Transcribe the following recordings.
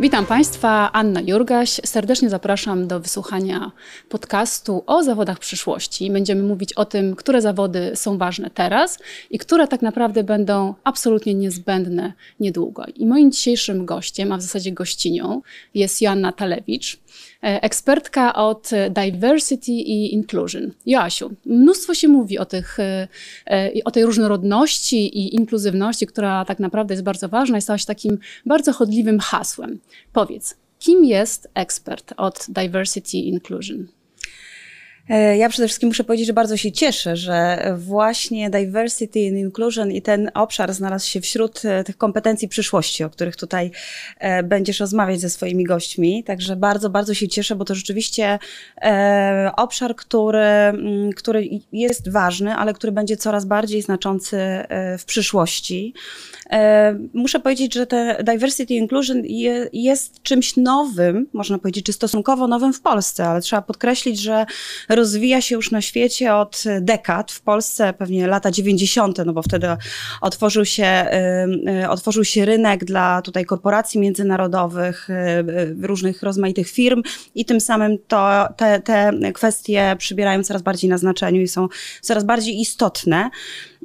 Witam Państwa, Anna Jurgaś. Serdecznie zapraszam do wysłuchania podcastu o zawodach przyszłości. Będziemy mówić o tym, które zawody są ważne teraz i które tak naprawdę będą absolutnie niezbędne niedługo. I moim dzisiejszym gościem, a w zasadzie gościnią, jest Joanna Talewicz, ekspertka od Diversity i Inclusion. Joasiu, mnóstwo się mówi o, tych, e, e, o tej różnorodności i inkluzywności, która tak naprawdę jest bardzo ważna i stała się takim bardzo chodliwym hasłem. Powiedz, kim jest ekspert od Diversity Inclusion? E, ja przede wszystkim muszę powiedzieć, że bardzo się cieszę, że właśnie diversity and inclusion i ten obszar znalazł się wśród e, tych kompetencji przyszłości, o których tutaj e, będziesz rozmawiać ze swoimi gośćmi. Także bardzo, bardzo się cieszę, bo to rzeczywiście obszar, który, mm, który jest ważny, ale który będzie coraz bardziej znaczący w przyszłości. Muszę powiedzieć, że te diversity inclusion jest czymś nowym, można powiedzieć, czy stosunkowo nowym w Polsce, ale trzeba podkreślić, że rozwija się już na świecie od dekad. W Polsce pewnie lata 90., no bo wtedy otworzył się, otworzył się rynek dla tutaj korporacji międzynarodowych, y, różnych rozmaitych firm i tym samym to, te, te kwestie przybierają coraz bardziej na znaczeniu i są coraz bardziej istotne.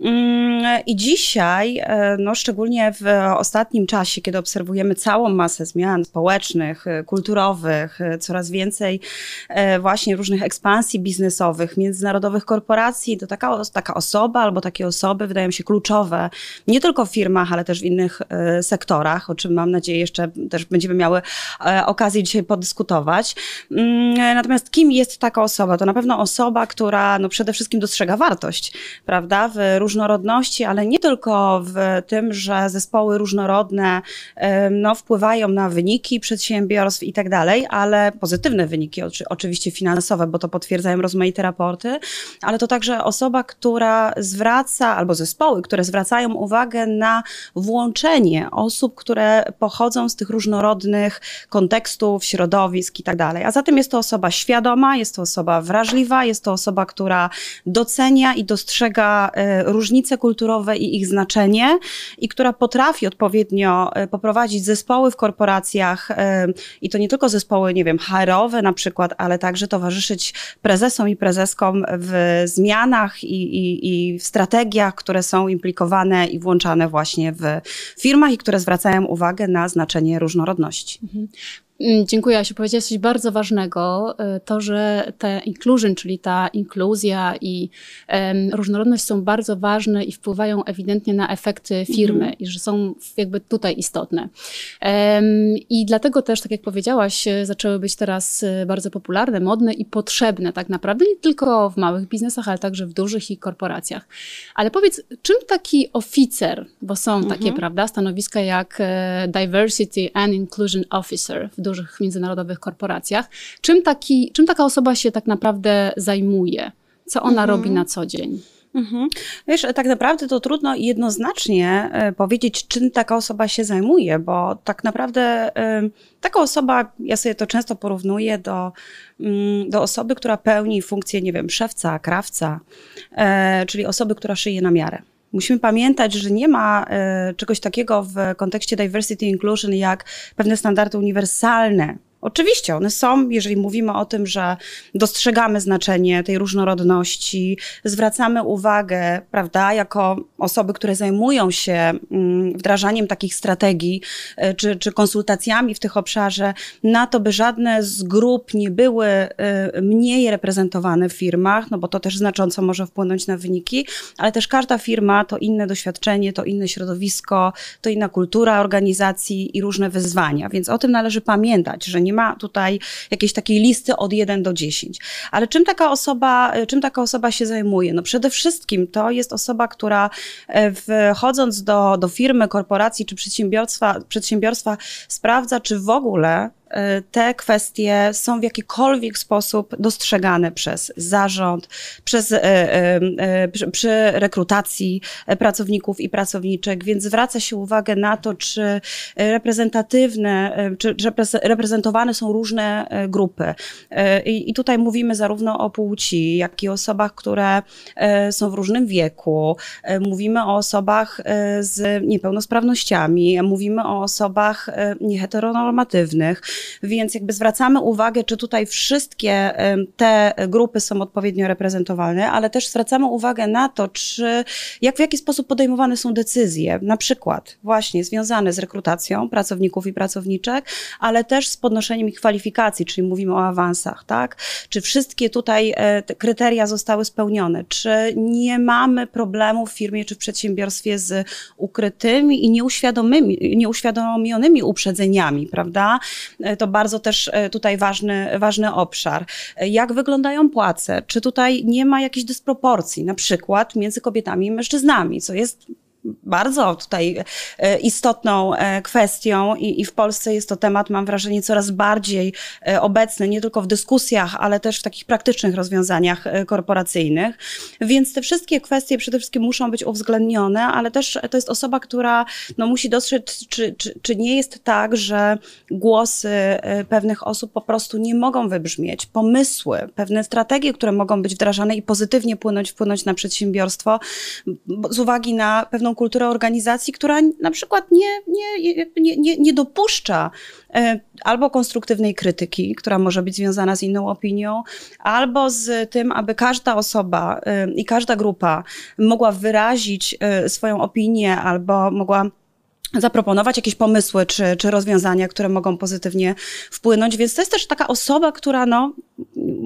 Mm, I dzisiaj, e, no szczególnie w ostatnim czasie, kiedy obserwujemy całą masę zmian społecznych, e, kulturowych, e, coraz więcej właśnie różnych ekspansji biznesowych, międzynarodowych korporacji, to taka, taka osoba albo takie osoby wydają się kluczowe nie tylko w firmach, ale też w innych sektorach, o czym mam nadzieję jeszcze też będziemy miały okazję dzisiaj podyskutować. Mm, natomiast kim jest taka osoba? To na pewno osoba, która no przede wszystkim dostrzega wartość, prawda, w różnorodności, ale nie tylko w tym, że zespoły różnorodne no, wpływają na wyniki przedsiębiorstw i tak dalej, ale pozytywne wyniki, oczywiście finansowe, bo to potwierdzają rozmaite raporty, ale to także osoba, która zwraca, albo zespoły, które zwracają uwagę na włączenie osób, które pochodzą z tych różnorodnych kontekstów, środowisk i tak dalej. A zatem jest to osoba świadoma, jest to osoba wrażliwa, jest to osoba, która docenia i dostrzega różnorodność różnice kulturowe i ich znaczenie i która potrafi odpowiednio e, poprowadzić zespoły w korporacjach e, i to nie tylko zespoły, nie wiem, HR-owe na przykład, ale także towarzyszyć prezesom i prezeskom w zmianach i, i, i w strategiach, które są implikowane i włączane właśnie w firmach i które zwracają uwagę na znaczenie różnorodności. Mhm. Mm, dziękuję, Asiu. Powiedziałaś coś bardzo ważnego. E, to, że ta inclusion, czyli ta inkluzja i um, różnorodność są bardzo ważne i wpływają ewidentnie na efekty firmy mm -hmm. i że są jakby tutaj istotne. Um, I dlatego też, tak jak powiedziałaś, e, zaczęły być teraz e, bardzo popularne, modne i potrzebne tak naprawdę nie tylko w małych biznesach, ale także w dużych i korporacjach. Ale powiedz, czym taki oficer, bo są mm -hmm. takie, prawda, stanowiska jak Diversity and Inclusion Officer w dużych międzynarodowych korporacjach. Czym, taki, czym taka osoba się tak naprawdę zajmuje? Co ona mhm. robi na co dzień? Mhm. Wiesz, tak naprawdę to trudno jednoznacznie e, powiedzieć, czym taka osoba się zajmuje, bo tak naprawdę taka osoba, ja sobie to często porównuję do, mm, do osoby, która pełni funkcję, nie wiem, szewca, krawca, e, czyli osoby, która szyje na miarę. Musimy pamiętać, że nie ma y, czegoś takiego w kontekście diversity inclusion jak pewne standardy uniwersalne, Oczywiście one są, jeżeli mówimy o tym, że dostrzegamy znaczenie tej różnorodności, zwracamy uwagę, prawda, jako osoby, które zajmują się mm, wdrażaniem takich strategii e, czy, czy konsultacjami w tych obszarze, na to, by żadne z grup nie były e, mniej reprezentowane w firmach, no bo to też znacząco może wpłynąć na wyniki, ale też każda firma to inne doświadczenie, to inne środowisko, to inna kultura organizacji i różne wyzwania, więc o tym należy pamiętać, że nie nie ma tutaj jakiejś takiej listy od 1 do 10. Ale czym taka osoba, czym taka osoba się zajmuje? No przede wszystkim to jest osoba, która e, wchodząc do, do firmy, korporacji czy przedsiębiorstwa, przedsiębiorstwa sprawdza, czy w ogóle te kwestie są w jakikolwiek sposób dostrzegane przez zarząd, przez, przy, przy rekrutacji pracowników i pracowniczek, więc zwraca się uwagę na to, czy reprezentatywne, czy reprezentowane są różne grupy. I, i tutaj mówimy zarówno o płci, jak i o osobach, które są w różnym wieku, mówimy o osobach z niepełnosprawnościami, mówimy o osobach nieheteronormatywnych, więc jakby zwracamy uwagę, czy tutaj wszystkie te grupy są odpowiednio reprezentowane, ale też zwracamy uwagę na to, czy jak w jaki sposób podejmowane są decyzje, na przykład właśnie związane z rekrutacją pracowników i pracowniczek, ale też z podnoszeniem ich kwalifikacji, czyli mówimy o awansach, tak? Czy wszystkie tutaj e, kryteria zostały spełnione? Czy nie mamy problemu w firmie czy w przedsiębiorstwie z ukrytymi i nieuświadomionymi, nieuświadomionymi uprzedzeniami, prawda? E, to bardzo też e, tutaj ważny, ważny obszar. Jak wyglądają płace? Czy tutaj nie ma jakichś dysproporcji, na przykład między kobietami i mężczyznami, co jest bardzo tutaj e, istotną e, kwestią i, i, w Polsce jest to temat, mam wrażenie, coraz bardziej e, obecny, nie tylko w dyskusjach, ale też w takich praktycznych rozwiązaniach korporacyjnych. Więc te wszystkie kwestie przede wszystkim muszą być uwzględnione, ale też to jest osoba, która no, musi dostrzec, czy, czy, czy nie jest tak, że głosy pewnych osób po prostu nie mogą wybrzmieć, pomysły, pewne strategie, które mogą być wdrażane i pozytywnie płynąć, wpłynąć na przedsiębiorstwo z uwagi na pewną kulturę organizacji, która na przykład nie, nie, nie, nie, nie dopuszcza e, albo konstruktywnej krytyki, która może być związana z inną opinią, albo z tym, aby każda osoba e, i każda grupa mogła wyrazić e, swoją opinię albo mogła zaproponować jakieś pomysły czy, czy rozwiązania, które mogą pozytywnie wpłynąć. Więc to jest też taka osoba, która, no,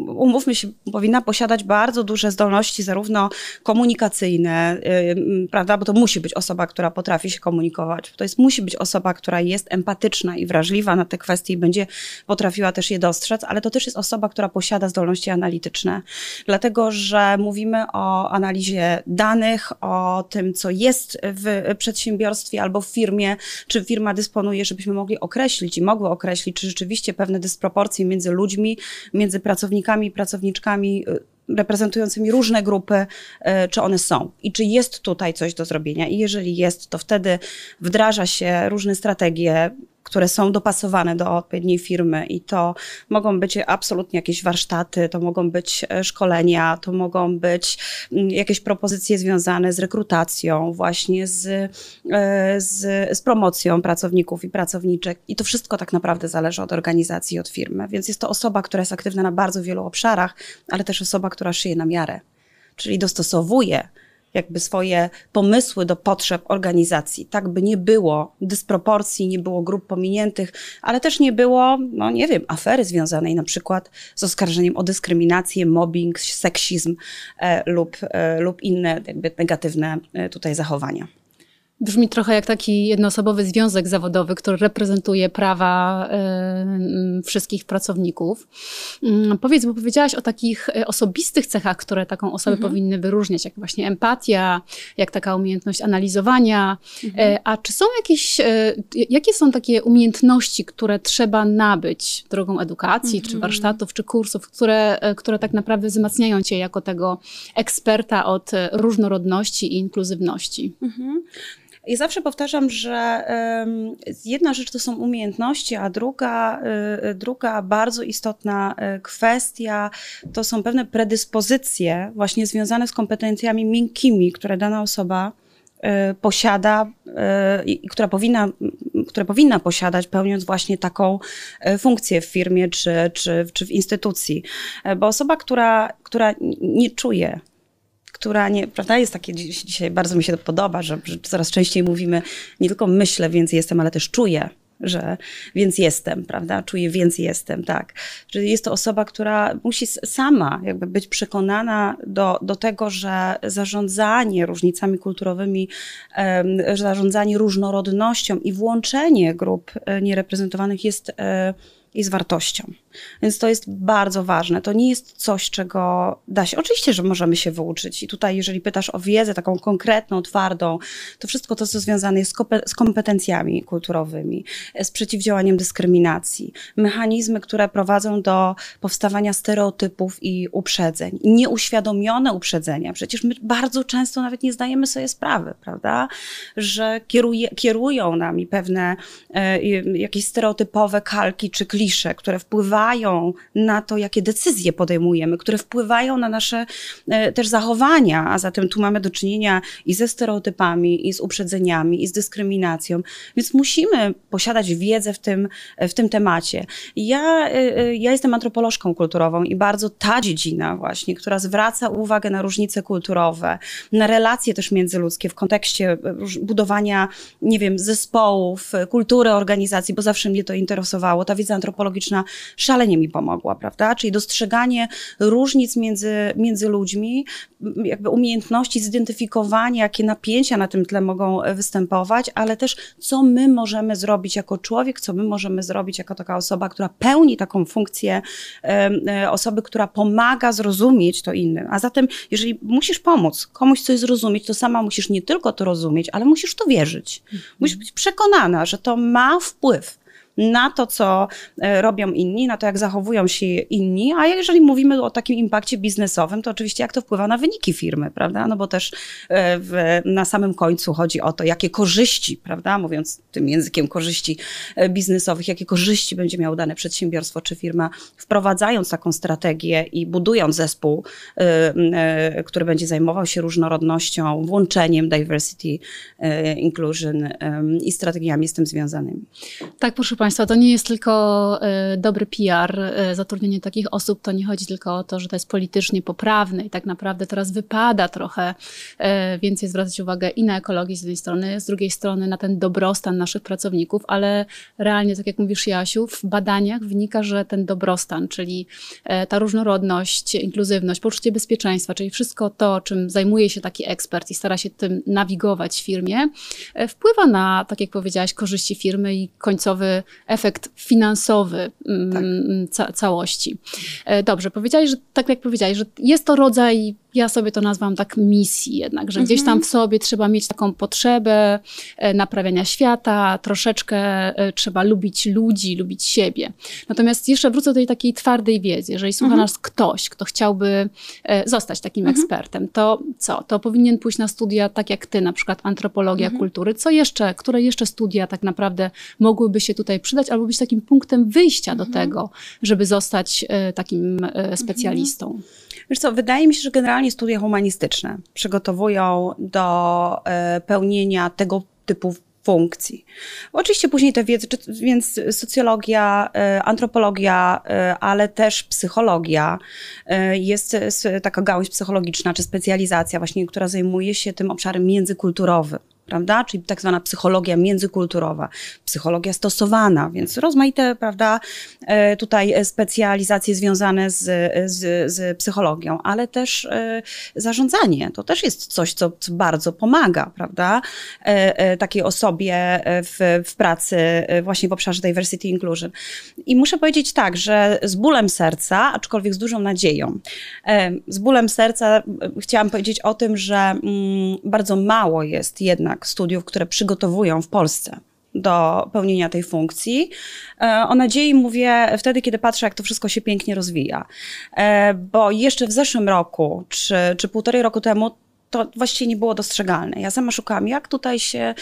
umówmy się, powinna posiadać bardzo duże zdolności, zarówno komunikacyjne, yy, prawda, bo to musi być osoba, która potrafi się komunikować. To jest, musi być osoba, która jest empatyczna i wrażliwa na te kwestie i będzie potrafiła też je dostrzec, ale to też jest osoba, która posiada zdolności analityczne. Dlatego, że mówimy o analizie danych, o tym, co jest w przedsiębiorstwie albo w firmie, firmie, czy firma dysponuje, żebyśmy mogli określić i mogły określić, czy rzeczywiście pewne dysproporcje między ludźmi, między pracownikami i pracowniczkami y, reprezentującymi różne grupy, y, czy one są i czy jest tutaj coś do zrobienia. I jeżeli jest, to wtedy wdraża się różne strategie, które są dopasowane do odpowiedniej firmy i to mogą być absolutnie jakieś warsztaty, to mogą być e, szkolenia, to mogą być mm, jakieś propozycje związane z rekrutacją, właśnie z, e, z, z promocją pracowników i pracowniczek. I to wszystko tak naprawdę zależy od organizacji, od firmy, więc jest to osoba, która jest aktywna na bardzo wielu obszarach, ale też osoba, która szyje na miarę, czyli dostosowuje jakby swoje pomysły do potrzeb organizacji, tak by nie było dysproporcji, nie było grup pominiętych, ale też nie było, no nie wiem, afery związanej na przykład z oskarżeniem o dyskryminację, mobbing, seksizm e, lub, e, lub inne jakby negatywne e, tutaj zachowania. Brzmi trochę jak taki jednoosobowy związek zawodowy, który reprezentuje prawa y, wszystkich pracowników. Y, powiedz, bo powiedziałaś o takich e, osobistych cechach, które taką osobę mhm. powinny wyróżniać, jak właśnie empatia, jak taka umiejętność analizowania. Mhm. Y, a czy są jakieś, jakie są takie umiejętności, które trzeba nabyć drogą edukacji, mhm. czy warsztatów, czy kursów, które, które tak naprawdę wzmacniają cię jako tego eksperta od różnorodności i inkluzywności? I zawsze powtarzam, że jedna rzecz to są umiejętności, a druga, y, druga bardzo istotna y, kwestia to są pewne predyspozycje właśnie związane z kompetencjami miękkimi, które dana osoba y, posiada i która powinna, które powinna posiadać, pełniąc właśnie taką funkcję w firmie czy, czy, czy w instytucji. Bo osoba, która, która nie czuje która nie, prawda, jest takie dzisiaj, bardzo mi się to podoba, że, że coraz częściej mówimy nie tylko myślę, więc jestem, ale też czuję że więc jestem, prawda? Czuję, więc jestem, tak. Że jest to osoba, która musi sama jakby być przekonana do, do tego, że zarządzanie różnicami kulturowymi, zarządzanie różnorodnością i włączenie grup e, niereprezentowanych jest, e, z wartością. Więc to jest bardzo ważne. To nie jest coś, czego da się. Oczywiście, że możemy się wyuczyć. I tutaj, jeżeli pytasz o wiedzę taką konkretną, twardą, to wszystko to, co związane jest z kompetencjami kulturowymi, z przeciwdziałaniem dyskryminacji, mechanizmy, które prowadzą do powstawania stereotypów i uprzedzeń, nieuświadomione uprzedzenia. Przecież my bardzo często nawet nie zdajemy sobie sprawy, prawda, że kieruje, kierują nami pewne e, jakieś stereotypowe kalki czy klisze, które wpływają na to, jakie decyzje podejmujemy, które wpływają na nasze e, też zachowania, a zatem tu mamy do czynienia i ze stereotypami, i z uprzedzeniami, i z dyskryminacją, więc musimy posiadać wiedzę w tym, w tym temacie. Ja, e, e, ja jestem antropolożką kulturową i bardzo ta dziedzina właśnie, która zwraca uwagę na różnice kulturowe, na relacje też międzyludzkie w kontekście budowania, nie wiem, zespołów, kultury organizacji, bo zawsze mnie to interesowało. Ta wiedza antropologiczna mi pomogła, prawda? Czyli dostrzeganie różnic między, między ludźmi, jakby umiejętności zidentyfikowania, jakie napięcia na tym tle mogą występować, ale też co my możemy zrobić jako człowiek, co my możemy zrobić jako taka osoba, która pełni taką funkcję e, osoby, która pomaga zrozumieć to innym. A zatem, jeżeli musisz pomóc komuś coś zrozumieć, to sama musisz nie tylko to rozumieć, ale musisz to wierzyć. Musisz być przekonana, że to ma wpływ na to, co e, robią inni, na to, jak zachowują się inni, a jeżeli mówimy o takim impakcie biznesowym, to oczywiście jak to wpływa na wyniki firmy, prawda? No bo też e, w, na samym końcu chodzi o to, jakie korzyści, prawda? Mówiąc tym językiem korzyści e, biznesowych, jakie korzyści będzie miało dane przedsiębiorstwo czy firma, wprowadzając taką strategię i budując zespół, który będzie zajmował się różnorodnością, włączeniem diversity, inclusion i strategiami z tym związanymi. Tak, proszę Państwa, to nie jest tylko y, dobry PR, y, zatrudnienie takich osób, to nie chodzi tylko o to, że to jest politycznie poprawne i tak naprawdę teraz wypada trochę y, więcej zwracać uwagę i na ekologię z jednej strony, z drugiej strony na ten dobrostan naszych pracowników, ale realnie, tak jak mówisz Jasiu, w badaniach wynika, że ten dobrostan, czyli ta różnorodność, inkluzywność, poczucie bezpieczeństwa, czyli wszystko to, czym zajmuje się taki ekspert i stara się tym nawigować w firmie, wpływa na, tak jak powiedziałaś, korzyści firmy i końcowy efekt finansowy mm, tak. ca całości. E, dobrze, powiedziałeś, że tak jak powiedziałeś, że jest to rodzaj ja sobie to nazwam tak misji jednak, że gdzieś tam mhm. w sobie trzeba mieć taką potrzebę e, naprawiania świata, troszeczkę e, trzeba lubić ludzi, lubić siebie. Natomiast jeszcze wrócę do tej takiej twardej wiedzy. Jeżeli słucha mhm. nas ktoś, kto chciałby e, zostać takim mhm. ekspertem, to co? To powinien pójść na studia tak jak ty, na przykład antropologia mhm. kultury. Co jeszcze, które jeszcze studia tak naprawdę mogłyby się tutaj przydać albo być takim punktem wyjścia do mhm. tego, żeby zostać takim specjalistą? Wiesz co, wydaje mi się, że generalnie studia humanistyczne przygotowują do e, pełnienia tego typu funkcji. Oczywiście później te wiedzy, więc socjologia, e, antropologia, e, ale też psychologia, jest taka gałąź psychologiczna czy specjalizacja właśnie, która zajmuje się tym obszarem międzykulturowym prawda? Czyli tak zwana psychologia międzykulturowa, psychologia stosowana, więc rozmaite, prawda, e, tutaj specjalizacje związane z, z, z psychologią, ale też e, zarządzanie. To też jest coś, co bardzo pomaga, prawda, e, takiej osobie w, w pracy właśnie w obszarze diversity inclusion. I muszę powiedzieć tak, że z bólem serca, aczkolwiek z dużą nadzieją, z bólem serca chciałam powiedzieć o tym, że mm, bardzo mało jest jednak jednak studiów, które przygotowują w Polsce do pełnienia tej funkcji. E, o nadziei mówię wtedy, kiedy patrzę, jak to wszystko się pięknie rozwija. E, bo jeszcze w zeszłym roku, czy, czy półtorej roku temu, to właściwie nie było dostrzegalne. Ja sama szukałam, jak tutaj się,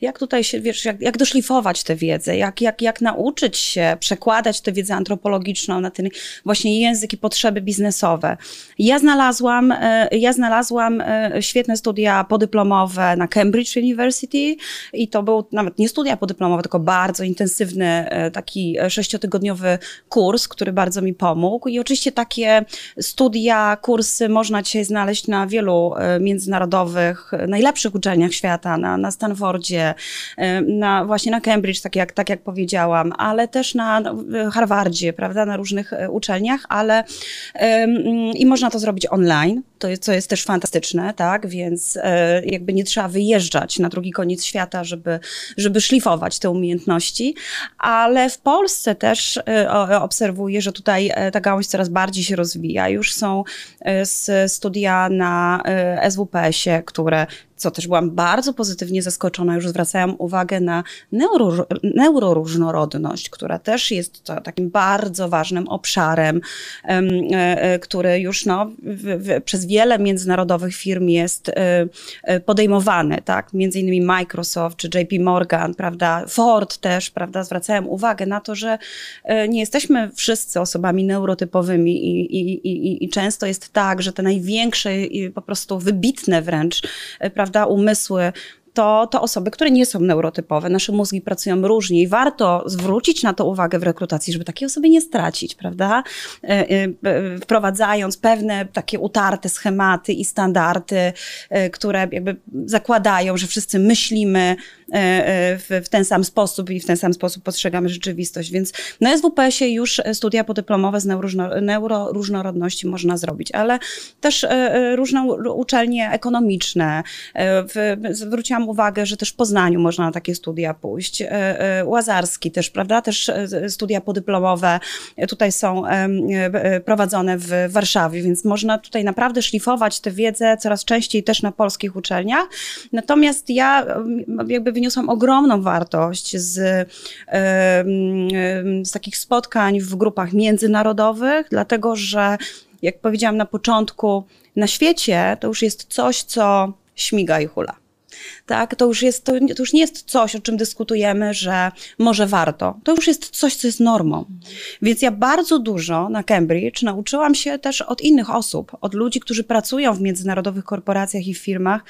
jak tutaj się, wiesz, jak, jak doszlifować tę wiedzę, jak, jak, jak nauczyć się przekładać tę wiedzę antropologiczną na ten właśnie język i potrzeby biznesowe. Ja znalazłam, e, ja znalazłam e, świetne studia podyplomowe na Cambridge University i to był nawet nie studia podyplomowe, tylko bardzo intensywny e, taki sześciotygodniowy kurs, który bardzo mi pomógł i oczywiście takie studia, kursy można dzisiaj znaleźć na wielu międzynarodowych międzynarodowych, najlepszych uczelniach świata, na, na Stanfordzie, na, właśnie na Cambridge, tak jak, tak jak powiedziałam, ale też na Harvardzie, prawda, na różnych uczelniach, ale i można to zrobić online, to jest, co jest też fantastyczne, tak, więc jakby nie trzeba wyjeżdżać na drugi koniec świata, żeby, żeby szlifować te umiejętności, ale w Polsce też obserwuję, że tutaj ta gałąź coraz bardziej się rozwija. Już są studia na SWPS-ie, które co też byłam bardzo pozytywnie zaskoczona, już zwracałam uwagę na neuro, neuroróżnorodność, która też jest takim bardzo ważnym obszarem, e, e, który już no, w, w, przez wiele międzynarodowych firm jest e, podejmowany, tak? Między innymi Microsoft czy JP Morgan, prawda? Ford też, prawda? Zwracałem uwagę na to, że nie jesteśmy wszyscy osobami neurotypowymi i, i, i, i często jest tak, że te największe, po prostu wybitne wręcz, prawda? Prawda, umysły to, to osoby, które nie są neurotypowe. Nasze mózgi pracują różnie i warto zwrócić na to uwagę w rekrutacji, żeby takiej osoby nie stracić, prawda? E, e, wprowadzając pewne takie utarte schematy i standardy, e, które jakby zakładają, że wszyscy myślimy w, w ten sam sposób i w ten sam sposób postrzegamy rzeczywistość. Więc na SWPS-ie już studia podyplomowe z neuroróżnorodności można zrobić, ale też różne uczelnie ekonomiczne. Zwróciłam zwróciłam uwagę, że też w Poznaniu można na takie studia pójść. E, e, Łazarski też, prawda? Też e, studia podyplomowe tutaj są prowadzone w Warszawie, więc można tutaj naprawdę szlifować tę wiedzę coraz częściej też na polskich uczelniach. Natomiast ja jakby wyniosłam ogromną wartość z, z takich spotkań w grupach międzynarodowych, dlatego że jak powiedziałam na początku, na świecie to już jest coś, co śmiga i hula tak, to już, jest, to, to, już nie jest coś, o czym dyskutujemy, że może warto. To już jest coś, co jest normą. Więc ja bardzo dużo na Cambridge nauczyłam się też od innych osób, od ludzi, którzy pracują w międzynarodowych korporacjach i firmach,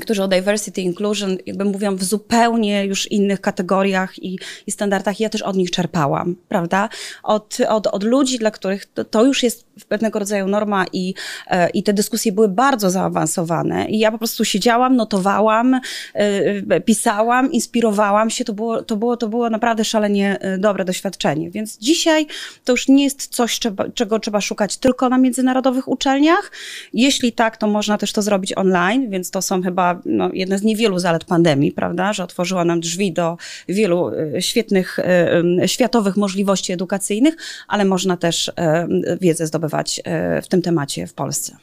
którzy o diversity, inclusion jakby mówią w zupełnie już innych kategoriach i, i standardach. Ja też od nich czerpałam, prawda? Od, od, od ludzi, dla których to, to już jest pewnego rodzaju norma i, e, i te dyskusje były bardzo zaawansowane. I ja po prostu siedziałam, notowałam, e, pisałam, inspirowałam się. To było, to było, to było naprawdę szalenie e, dobre doświadczenie. Więc dzisiaj to już nie jest coś, czego trzeba szukać tylko na międzynarodowych uczelniach. Jeśli tak, to można też to zrobić online, więc to są chyba no, jedna z niewielu zalet pandemii, prawda, że otworzyła nam drzwi do wielu e, świetnych e, światowych możliwości edukacyjnych, ale można też e, wiedzę zdobywać w tym temacie w Polsce.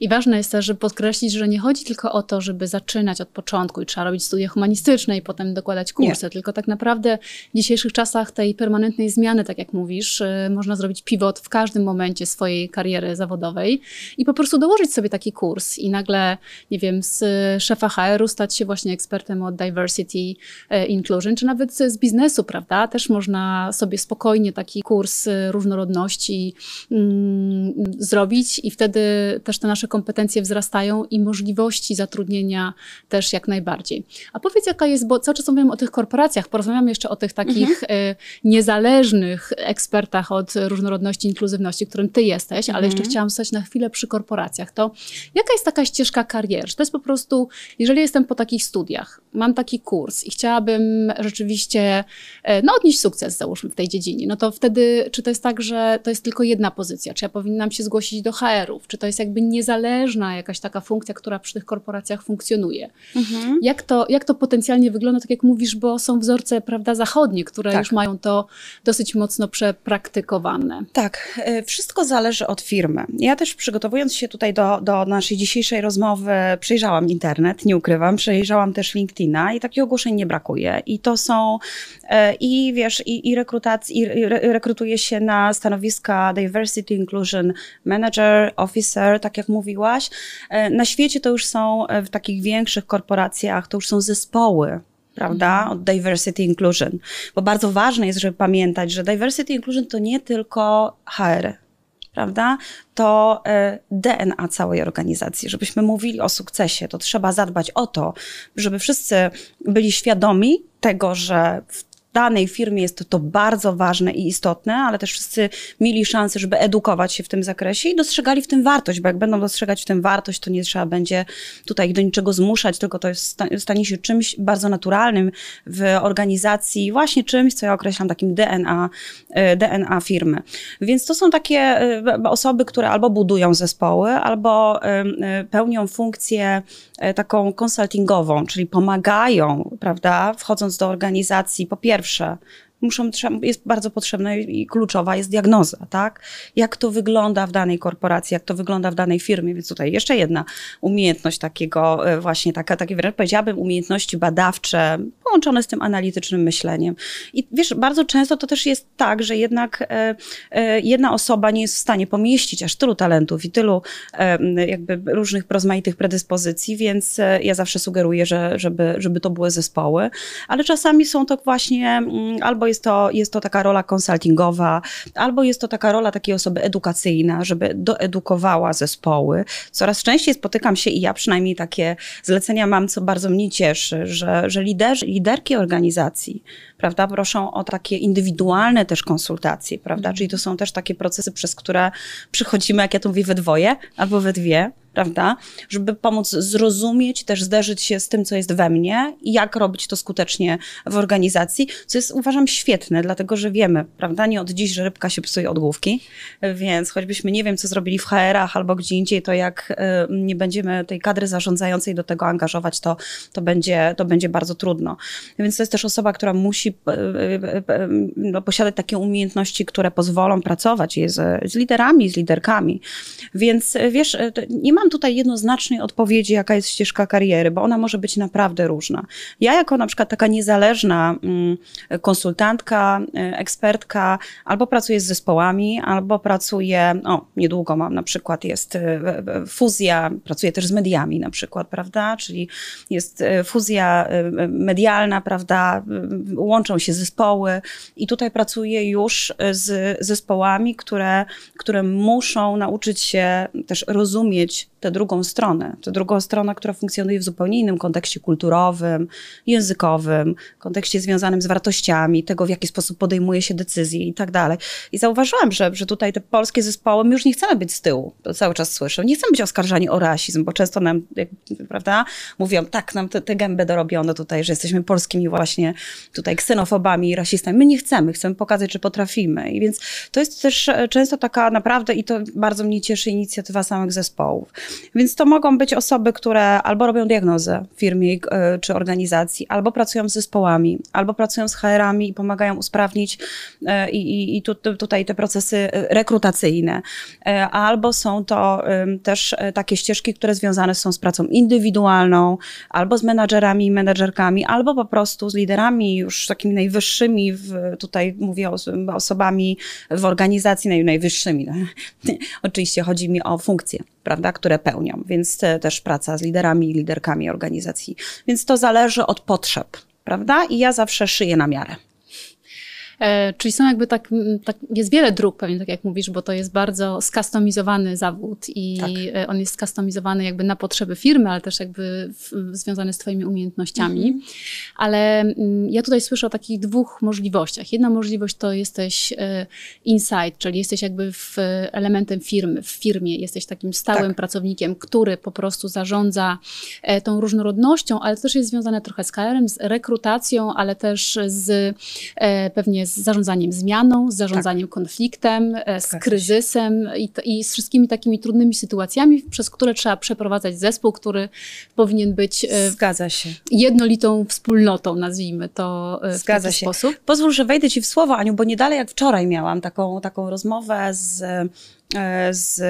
I ważne jest też, żeby podkreślić, że nie chodzi tylko o to, żeby zaczynać od początku i trzeba robić studia humanistyczne i potem dokładać kursy, nie. tylko tak naprawdę w dzisiejszych czasach tej permanentnej zmiany, tak jak mówisz, można zrobić pivot w każdym momencie swojej kariery zawodowej i po prostu dołożyć sobie taki kurs i nagle, nie wiem, z szefa HR-u stać się właśnie ekspertem od diversity, e, inclusion, czy nawet z biznesu, prawda? Też można sobie spokojnie taki kurs e, różnorodności mm, zrobić i wtedy też te nasze kompetencje wzrastają i możliwości zatrudnienia też jak najbardziej. A powiedz, jaka jest, bo cały czas mówimy o tych korporacjach, porozmawiamy jeszcze o tych takich mhm. E, niezależnych ekspertach od różnorodności, inkluzywności, którym ty jesteś, ale jeszcze mhm. chciałam stać na chwilę przy korporacjach. To jaka jest taka ścieżka kariery? Czy to jest po prostu prostu, jeżeli jestem po takich studiach, mam taki kurs i chciałabym rzeczywiście e, no, odnieść sukces, załóżmy, w tej dziedzinie, no to wtedy, czy to jest tak, że to jest tylko jedna pozycja? Czy ja powinnam się zgłosić do HR-ów? Czy to jest jakby niezależna jakaś taka funkcja, która przy tych korporacjach funkcjonuje? Mhm. Jak, to, jak to potencjalnie wygląda, tak jak mówisz, bo są wzorce, prawda, zachodnie, które tak. już mają to dosyć mocno przepraktykowane. Tak, e, wszystko zależy od firmy. Ja też przygotowując się tutaj do, do naszej dzisiejszej rozmowy, przejrzałam internet, nie ukrywam, przejrzałam też LinkedIna i takich ogłoszeń nie brakuje. I to są, e, i wiesz, i, i, rekrutacji, i rekrutuje się na stanowiska Diversity Inclusion Manager, Officer, tak jak mówiłaś. E, na świecie to już są e, w takich większych korporacjach, to już są zespoły prawda, mhm. od diversity inclusion. Bo bardzo ważne jest, żeby pamiętać, że diversity inclusion to nie tylko HR, prawda? To e, DNA całej organizacji. Żebyśmy mówili o sukcesie, to trzeba zadbać o to, żeby wszyscy byli świadomi tego, że w danej firmie jest to, bardzo ważne i istotne, ale też wszyscy mieli szansę, żeby edukować się w tym zakresie i dostrzegali w tym wartość, bo jak będą dostrzegać w tym wartość, to nie trzeba będzie tutaj do niczego zmuszać, tylko to jest, stanie się czymś bardzo naturalnym w organizacji, właśnie czymś, co ja określam takim DNA, e, DNA firmy. Więc to są takie e, osoby, które albo budują zespoły, albo e, pełnią funkcję taką konsultingową, czyli pomagają, prawda, wchodząc do organizacji, po pierwsze, pierwsza muszą, jest bardzo potrzebna i kluczowa jest diagnoza, tak? Jak to wygląda w danej korporacji, jak to wygląda w danej firmie, więc tutaj jeszcze jedna umiejętność takiego e, właśnie taka, takie wręcz powiedziałabym umiejętności badawcze, połączone z tym analitycznym myśleniem. I wiesz, bardzo często to też jest tak, że jednak e, e, jedna osoba nie jest w stanie pomieścić aż tylu talentów i tylu jakby różnych rozmaitych predyspozycji, więc ja zawsze sugeruję, że, żeby, żeby to były zespoły, ale czasami są to właśnie mm, albo jest jest to, jest to taka rola konsultingowa, albo jest to taka rola takiej osoby edukacyjna, żeby doedukowała zespoły. Coraz częściej spotykam się i ja przynajmniej takie zlecenia mam, co bardzo mnie cieszy, że, że liderzy, liderki organizacji, prawda, proszą o takie indywidualne też konsultacje, prawda, czyli to są też takie procesy, przez które przychodzimy, jak ja to mówię, we dwoje albo we dwie, prawda? Żeby pomóc zrozumieć, też zderzyć się z tym, co jest we mnie i jak robić to skutecznie w organizacji, co jest uważam świetne, dlatego że wiemy, prawda, nie od dziś, że rybka się psuje od główki, więc choćbyśmy nie wiem, co zrobili w HR-ach albo gdzie indziej, to jak y, nie będziemy tej kadry zarządzającej do tego angażować, to, to, będzie, to będzie bardzo trudno. Więc to jest też osoba, która musi no, posiadać takie umiejętności, które pozwolą pracować z, z liderami, z liderkami. Więc wiesz, nie ma mam tutaj jednoznacznej odpowiedzi, jaka jest ścieżka kariery, bo ona może być naprawdę różna. Ja jako na przykład taka niezależna mm, konsultantka, y, ekspertka, albo pracuję z zespołami, albo pracuję, o, niedługo mam na przykład, jest y, fuzja, pracuję też z mediami na przykład, prawda, czyli jest y, fuzja medialna, prawda, łączą się zespoły i tutaj pracuję już z zespołami, które, które muszą nauczyć się też rozumieć tę drugą stronę, tę drugą stronę, która funkcjonuje w zupełnie innym kontekście kulturowym, językowym, kontekście związanym z wartościami, tego w jaki sposób podejmuje się decyzje i tak dalej. I zauważyłam, że, że tutaj te polskie zespoły, my już nie chcemy być z tyłu, to cały czas słyszę, nie chcemy być oskarżani o rasizm, bo często nam, prawda, mówią, tak, nam te, te gęby dorobiono tutaj, że jesteśmy polskimi właśnie tutaj ksenofobami i rasistami. My nie chcemy, chcemy pokazać, że potrafimy. I więc to jest też e, często taka naprawdę, i to bardzo mnie cieszy, inicjatywa samych zespołów. Więc to mogą być osoby, które albo robią diagnozę w firmie e, czy organizacji, albo pracują z zespołami, albo pracują z HR-ami i pomagają usprawnić e, i, i, i tu, tutaj te procesy rekrutacyjne. Albo są to też takie ścieżki, które związane są z pracą indywidualną, albo z menadżerami i menedżerkami, albo po prostu z liderami już takimi najwyższymi, w, tutaj mówię o osobami w organizacji najwyższymi. Oczywiście chodzi mi o funkcje, prawda, które pełnią, więc też praca z liderami i liderkami organizacji. Więc to zależy od potrzeb, prawda? I ja zawsze szyję na miarę. E, czyli są jakby tak, tak, jest wiele dróg pewnie, tak jak mówisz, bo to jest bardzo skustomizowany zawód i tak. E, on jest skustomizowany jakby na potrzeby firmy, ale też jakby w, związany z twoimi umiejętnościami. Mhm. Ale ja tutaj słyszę o takich dwóch możliwościach. Jedna możliwość to jesteś e, inside, czyli jesteś jakby w elementem firmy, w firmie, jesteś takim stałym tak. pracownikiem, który po prostu zarządza tą różnorodnością, ale to też jest związane trochę z KR-em, z rekrutacją, ale też z pewnie z zarządzaniem zmianą, z zarządzaniem tak. konfliktem, e, z kryzysem i, i, z wszystkimi takimi trudnymi sytuacjami, przez które trzeba przeprowadzać zespół, który powinien być e, Zgadza się. jednolitą wspólnotą, nazwijmy to e, w Zgadza taki się. sposób. Pozwól, że wejdę Ci w słowo, Aniu, bo nie dalej jak wczoraj miałam taką, taką rozmowę z z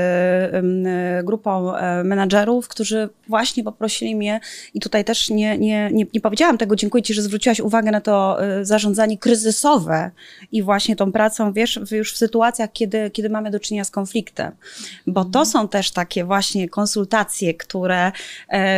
grupą e, menadżerów, którzy właśnie poprosili mnie i tutaj też nie, nie, nie, nie powiedziałam tego, dziękuję Ci, że zwróciłaś uwagę na to e, zarządzanie kryzysowe i właśnie tą pracą, wiesz, już w sytuacjach, kiedy, kiedy mamy do czynienia z konfliktem, bo to są też takie właśnie konsultacje, które,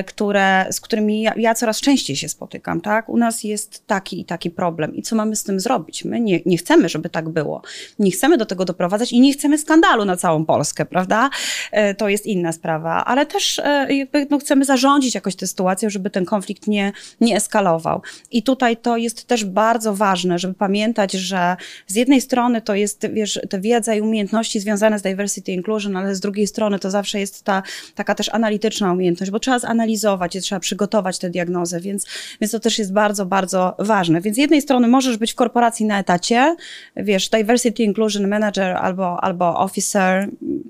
które, z którymi ja, ja coraz częściej się spotykam, tak? U nas jest taki i taki problem i co mamy z tym zrobić? My nie, nie chcemy, żeby tak było. Nie chcemy do tego doprowadzać i nie chcemy skandalu na całą całą Polskę, prawda? E, to jest inna sprawa, ale też e, jakby, no, chcemy zarządzić jakoś tę sytuację, żeby ten konflikt nie, nie eskalował. I tutaj to jest też bardzo ważne, żeby pamiętać, że z jednej strony to jest, wiesz, te wiedza i umiejętności związane z diversity inclusion, ale z drugiej strony to zawsze jest ta taka też analityczna umiejętność, bo trzeba zanalizować, trzeba przygotować tę diagnozę, więc, więc to też jest bardzo, bardzo ważne. Więc z jednej strony możesz być w korporacji na etacie, wiesz, diversity inclusion manager albo, albo officer,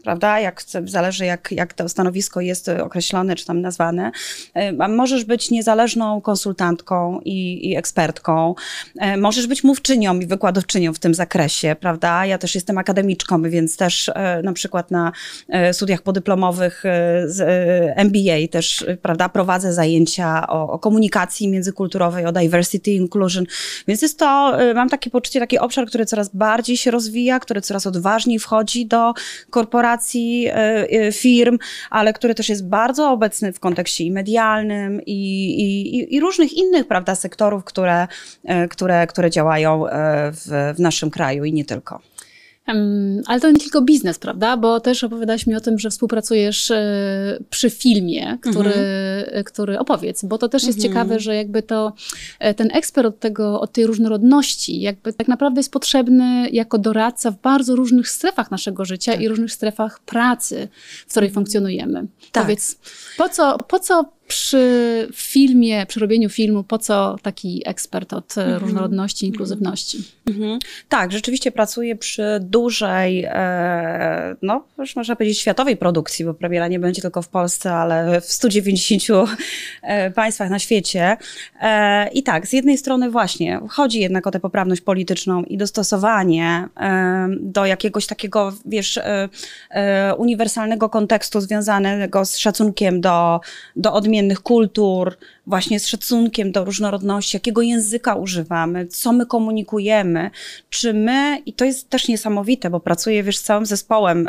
prawda, jak zależy jak, jak to stanowisko jest określone czy tam nazwane. E, możesz być niezależną konsultantką i, i ekspertką, e, możesz być mówczynią i wykładowczynią w tym zakresie, prawda. Ja też jestem akademiczką, więc też e, na przykład na studiach podyplomowych z MBA też, prawda, prowadzę zajęcia o, o komunikacji międzykulturowej, o diversity inclusion, więc jest to, mam takie poczucie, taki obszar, który coraz bardziej się rozwija, który coraz odważniej wchodzi do korporacji, firm, ale który też jest bardzo obecny w kontekście i medialnym i, i, i różnych innych, prawda, sektorów, które, które, które działają w, w naszym kraju i nie tylko. Ale to nie tylko biznes, prawda? Bo też opowiadałaś mi o tym, że współpracujesz e, przy filmie, który, mhm. który opowiedz, bo to też jest mhm. ciekawe, że jakby to e, ten ekspert od tego, od tej różnorodności, jakby tak naprawdę jest potrzebny jako doradca w bardzo różnych strefach naszego życia tak. i różnych strefach pracy, w której mhm. funkcjonujemy. Tak. Powiedz, po co, po co przy filmie, przy robieniu filmu, po co taki ekspert od mm -hmm. różnorodności, inkluzywności? Mm -hmm. Tak, rzeczywiście pracuję przy dużej, e, no już można powiedzieć światowej produkcji, bo premiera nie będzie tylko w Polsce, ale w 190 e, państwach na świecie. E, I tak, z jednej strony właśnie chodzi jednak o tę poprawność polityczną i dostosowanie e, do jakiegoś takiego, wiesz, e, e, uniwersalnego kontekstu związanego z szacunkiem do, do odmienności odmiennych kultur, właśnie z szacunkiem do różnorodności, jakiego języka używamy, co my komunikujemy, czy my, i to jest też niesamowite, bo pracuję wiesz, z całym zespołem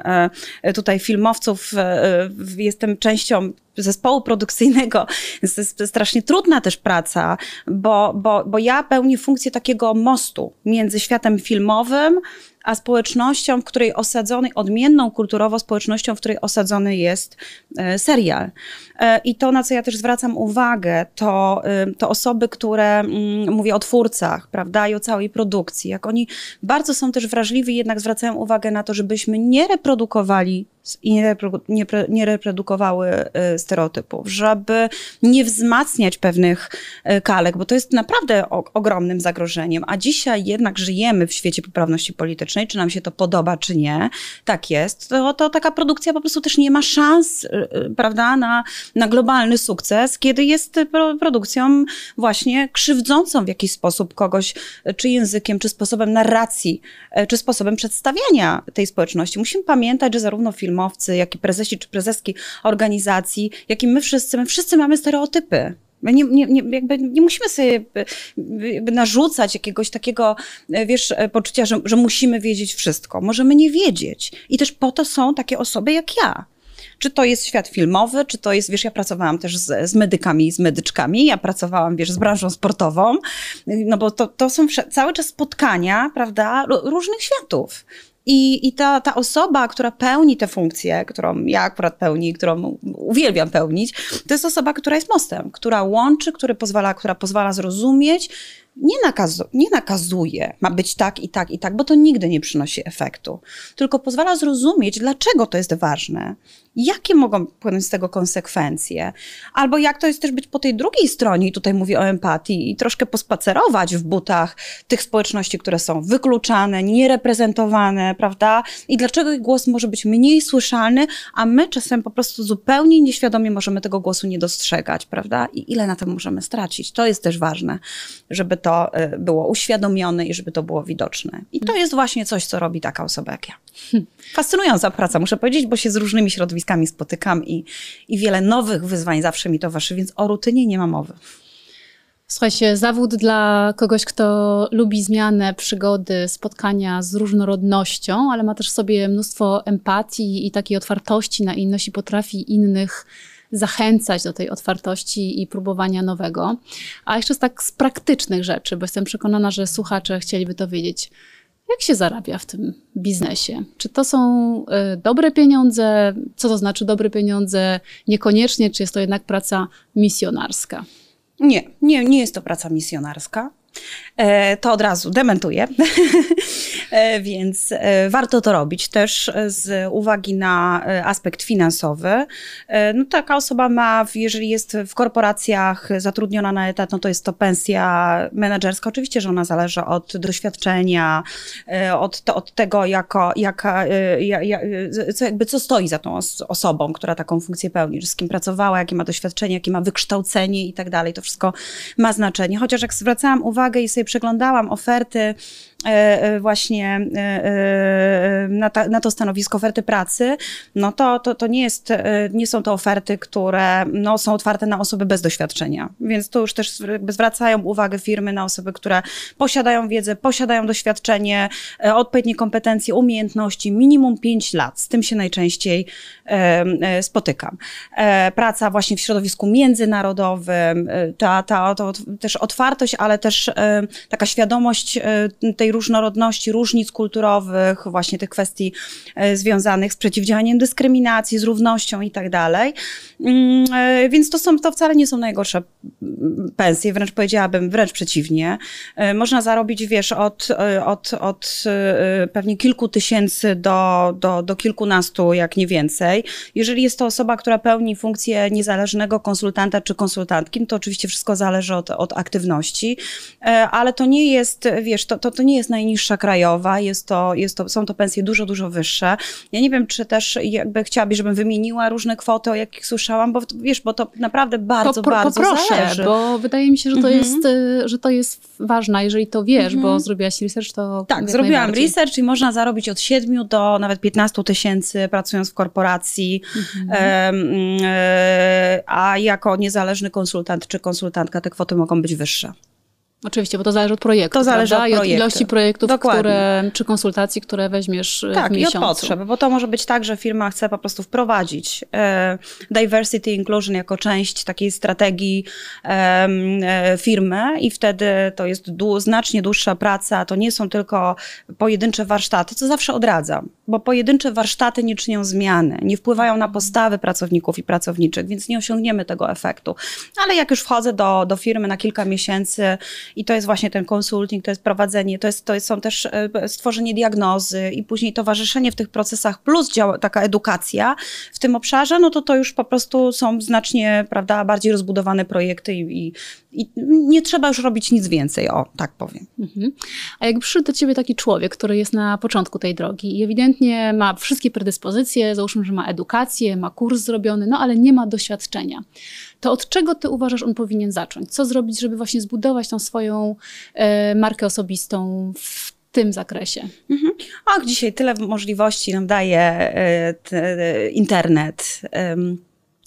e, tutaj filmowców, e, jestem częścią zespołu produkcyjnego. To jest strasznie trudna też praca, bo, bo, bo ja pełnię funkcję takiego mostu między światem filmowym, a społecznością, w której osadzony, odmienną kulturowo społecznością, w której osadzony jest e, serial. E, I to, na co ja też zwracam uwagę, to, e, to osoby, które, mm, mówię o twórcach, prawda, i o całej produkcji, jak oni bardzo są też wrażliwi, jednak zwracają uwagę na to, żebyśmy nie reprodukowali i nie, nie, reprodukowały stereotypów, żeby nie wzmacniać pewnych kalek, bo to jest naprawdę o, ogromnym zagrożeniem. A dzisiaj jednak żyjemy w świecie poprawności politycznej, czy nam się to podoba, czy nie, tak jest, to, to taka produkcja po prostu też nie ma szans, y, y, prawda, na, na globalny sukces, kiedy jest produkcją właśnie krzywdzącą w jakiś sposób kogoś, czy językiem, czy sposobem narracji, czy sposobem przedstawiania tej społeczności. Musimy pamiętać, że zarówno filmowcy, jak i prezesi czy prezeski organizacji, jak i my wszyscy, my wszyscy mamy stereotypy. My nie, nie, nie, jakby nie musimy sobie narzucać jakiegoś takiego, e, wiesz, e, poczucia, że, że musimy wiedzieć wszystko. Możemy nie wiedzieć. I też po to są takie osoby jak ja. Czy to jest świat filmowy, czy to jest, wiesz, ja pracowałam też z, z medykami z medyczkami, ja pracowałam, wiesz, z branżą sportową, no bo to, to są cały czas spotkania, prawda, różnych światów. I, i ta, ta osoba, która pełni tę funkcję, którą ja akurat pełni, którą uwielbiam pełnić, to jest osoba, która jest mostem, która łączy, który pozwala, która pozwala zrozumieć, nie, nakazu, nie nakazuje, ma być tak i tak i tak, bo to nigdy nie przynosi efektu, tylko pozwala zrozumieć, dlaczego to jest ważne, jakie mogą płynąć z tego konsekwencje, albo jak to jest też być po tej drugiej stronie, i tutaj mówię o empatii, i troszkę pospacerować w butach tych społeczności, które są wykluczane, niereprezentowane, prawda? I dlaczego ich głos może być mniej słyszalny, a my czasem po prostu zupełnie nieświadomie możemy tego głosu nie dostrzegać, prawda? I ile na tym możemy stracić? To jest też ważne, żeby to y, było uświadomione i żeby to było widoczne. I to jest właśnie coś, co robi taka osoba jak ja. Fascynująca praca, muszę powiedzieć, bo się z różnymi środowiskami spotykam i, i wiele nowych wyzwań zawsze mi towarzyszy, więc o rutynie nie ma mowy. Słuchajcie, zawód dla kogoś, kto lubi zmianę, przygody, spotkania z różnorodnością, ale ma też w sobie mnóstwo empatii i takiej otwartości na inność i potrafi innych zachęcać do tej otwartości i próbowania nowego. A jeszcze z tak z praktycznych rzeczy, bo jestem przekonana, że słuchacze chcieliby to wiedzieć Jak się zarabia w tym biznesie? Czy to są y, dobre pieniądze? Co to znaczy dobre pieniądze? Niekoniecznie, czy jest to jednak praca misjonarska? Nie, nie, nie jest to praca misjonarska. E, to od razu dementuję. E, więc e, warto to robić też z uwagi na aspekt finansowy. No, taka osoba ma, jeżeli jest w korporacjach zatrudniona na etat, no to jest to pensja menedżerska. Oczywiście, że ona zależy od doświadczenia, od, od tego, jako, jaka, co, jakby co stoi za tą osobą, która taką funkcję pełni, z kim pracowała, jakie ma doświadczenie, jakie ma wykształcenie i tak dalej. To wszystko ma znaczenie. Chociaż jak zwracałam uwagę i sobie przeglądałam oferty E, e, właśnie e, na, ta, na to stanowisko oferty pracy, no to, to, to nie, jest, nie są to oferty, które no, są otwarte na osoby bez doświadczenia. Więc tu już też zwracają uwagę firmy na osoby, które posiadają wiedzę, posiadają doświadczenie, odpowiednie kompetencje, umiejętności, minimum 5 lat. Z tym się najczęściej spotykam. Praca właśnie w środowisku międzynarodowym, ta, ta to też otwartość, ale też taka świadomość tej różnorodności, różnic kulturowych, właśnie tych kwestii e, związanych z przeciwdziałaniem dyskryminacji, z równością i tak dalej. Mm, e, więc to, są, to wcale nie są najgorsze mm, pensje, wręcz powiedziałabym, wręcz przeciwnie. E, można zarobić, wiesz, od, od, od pewnie kilku tysięcy do, do, do kilkunastu, jak nie więcej. Jeżeli jest to osoba, która pełni funkcję niezależnego konsultanta czy konsultantki, no to oczywiście wszystko zależy od, od aktywności, ale to nie jest, wiesz, to, to, to nie jest najniższa krajowa, jest to, jest to, są to pensje dużo, dużo wyższe. Ja nie wiem, czy też jakby chciałabyś, żebym wymieniła różne kwoty, o jakich słyszałam, bo wiesz, bo to naprawdę bardzo, po, bardzo poproszę, zależy. bo wydaje mi się, że to, mhm. jest, y, że to jest ważne, jeżeli to wiesz, bo mhm. zrobiłaś research, to Tak, zrobiłam research i można zarobić od 7 do nawet 15 tysięcy pracując w korporacji, mhm. a jako niezależny konsultant czy konsultantka te kwoty mogą być wyższe. Oczywiście, bo to zależy od projektu. To zależy prawda? od, projektu. od ilości projektów, które, czy konsultacji, które weźmiesz tak, w miesiącu. Tak, i od potrzeb, bo to może być tak, że firma chce po prostu wprowadzić e, diversity inclusion jako część takiej strategii e, firmy i wtedy to jest dłu, znacznie dłuższa praca, to nie są tylko pojedyncze warsztaty, co zawsze odradzam, bo pojedyncze warsztaty nie czynią zmiany, nie wpływają na postawy pracowników i pracowniczych, więc nie osiągniemy tego efektu. Ale jak już wchodzę do, do firmy na kilka miesięcy, i to jest właśnie ten konsulting, to jest prowadzenie, to, jest, to są też e, stworzenie diagnozy i później towarzyszenie w tych procesach, plus działa, taka edukacja w tym obszarze, no to to już po prostu są znacznie, prawda, bardziej rozbudowane projekty i, i, i nie trzeba już robić nic więcej, o, tak powiem. Mhm. A jak przyszedł do ciebie taki człowiek, który jest na początku tej drogi i ewidentnie ma wszystkie predyspozycje, załóżmy, że ma edukację, ma kurs zrobiony, no ale nie ma doświadczenia, to od czego ty uważasz, on powinien zacząć? Co zrobić, żeby właśnie zbudować tą swoją e, markę osobistą w tym zakresie? Mhm. Och, dzisiaj tyle możliwości nam daje e, te, internet.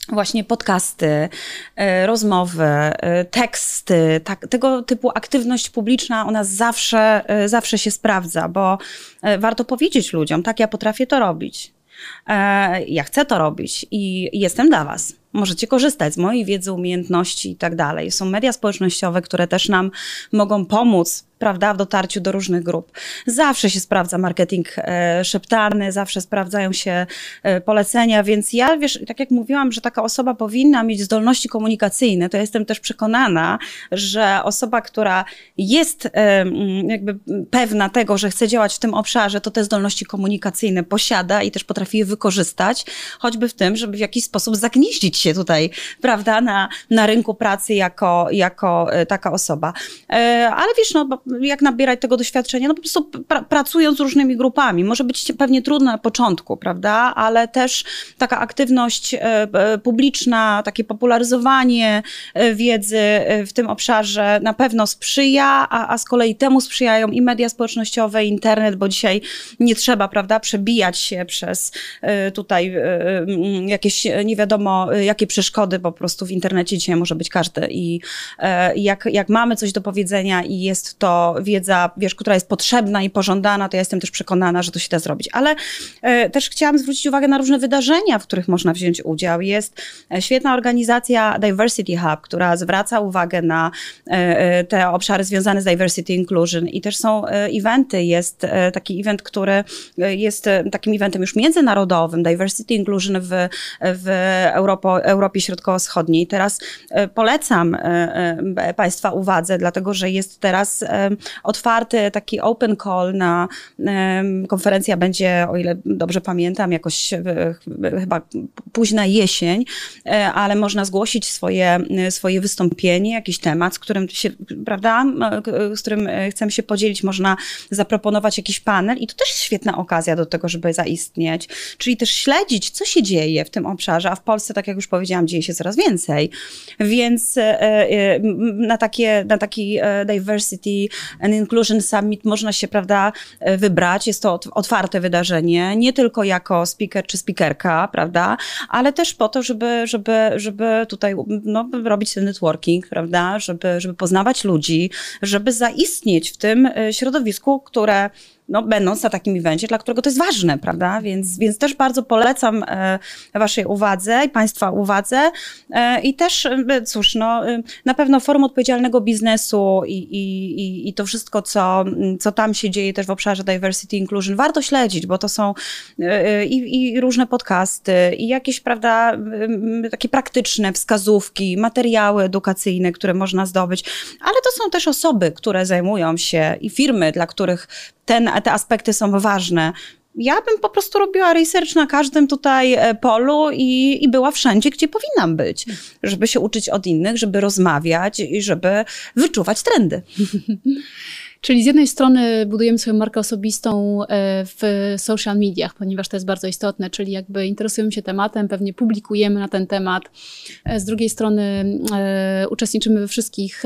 właśnie podcasty, e, rozmowy, e, teksty, tak, tego typu aktywność publiczna, ona zawsze, zawsze się sprawdza, bo warto powiedzieć ludziom, tak, ja potrafię to robić. Ja chcę to robić i jestem dla Was możecie korzystać z mojej wiedzy, umiejętności i tak dalej. Są media społecznościowe, które też nam mogą pomóc prawda, w dotarciu do różnych grup. Zawsze się sprawdza marketing e, szeptarny, zawsze sprawdzają się e, polecenia, więc ja, wiesz, tak jak mówiłam, że taka osoba powinna mieć zdolności komunikacyjne, to jestem też przekonana, że osoba, która jest e, jakby pewna tego, że chce działać w tym obszarze, to te zdolności komunikacyjne posiada i też potrafi je wykorzystać, choćby w tym, żeby w jakiś sposób zagnieździć się tutaj, prawda, na, na rynku pracy jako, jako e, taka osoba. E, ale wiesz, no, jak nabierać tego doświadczenia? No po prostu pra, pracując z różnymi grupami. Może być pewnie trudno na początku, prawda, ale też taka aktywność e, publiczna, takie popularyzowanie wiedzy w tym obszarze na pewno sprzyja, a, a z kolei temu sprzyjają i media społecznościowe, i internet, bo dzisiaj nie trzeba, prawda, przebijać się przez tutaj jakieś nie wiadomo jakie przeszkody po prostu w internecie dzisiaj może być każdy. I e, jak, jak mamy coś do powiedzenia i jest to wiedza, wiesz, która jest potrzebna i pożądana, to ja jestem też przekonana, że to się da zrobić. Ale e, też chciałam zwrócić uwagę na różne wydarzenia, w których można wziąć udział. Jest e, świetna organizacja Diversity Hub, która zwraca uwagę na te obszary związane z diversity inclusion i też są eventy. Jest taki event, który jest takim eventem już międzynarodowym, diversity inclusion w, w Europo, Europie Środkowo-Wschodniej. Teraz polecam Państwa uwadze, dlatego że jest teraz otwarty taki open call na konferencja będzie, o ile dobrze pamiętam, jakoś chyba późna jesień, e, ale można zgłosić swoje, swoje wystąpienie, jakiś temat, z którym się, prawda, z którym chcemy się podzielić, można zaproponować jakiś panel i to też jest świetna okazja do tego, żeby zaistnieć, czyli też śledzić, co się dzieje w tym obszarze, a w Polsce, tak jak już powiedziałam, dzieje się coraz więcej, więc e, e, na, takie, na taki Diversity and Inclusion Summit można się, prawda, wybrać, jest to otwarte wydarzenie, nie tylko jako speaker czy speakerka, prawda, ale też po to, żeby, żeby, żeby tutaj no, robić ten networking, prawda, żeby, żeby poznawać ludzi, żeby zaistnieć w tym e, środowisku, które no, będąc na takim evencie, dla którego to jest ważne, prawda? Więc, więc też bardzo polecam e, Waszej uwadze i Państwa uwadze. E, I też, e, cóż, no, na pewno forum odpowiedzialnego biznesu i, i, i to wszystko, co, co tam się dzieje też w obszarze diversity inclusion, warto śledzić, bo to są i, i różne podcasty, i jakieś, prawda, takie praktyczne wskazówki, materiały edukacyjne, które można zdobyć, ale to są też osoby, które zajmują się i firmy, dla których ten, te aspekty są ważne. Ja bym po prostu robiła research na każdym tutaj e, polu i, i była wszędzie, gdzie powinnam być, żeby się uczyć od innych, żeby rozmawiać i żeby wyczuwać trendy. Czyli z jednej strony budujemy swoją markę osobistą e, w social mediach, ponieważ to jest bardzo istotne, czyli jakby interesujemy się tematem, pewnie publikujemy na ten temat. E, z drugiej strony uczestniczymy we wszystkich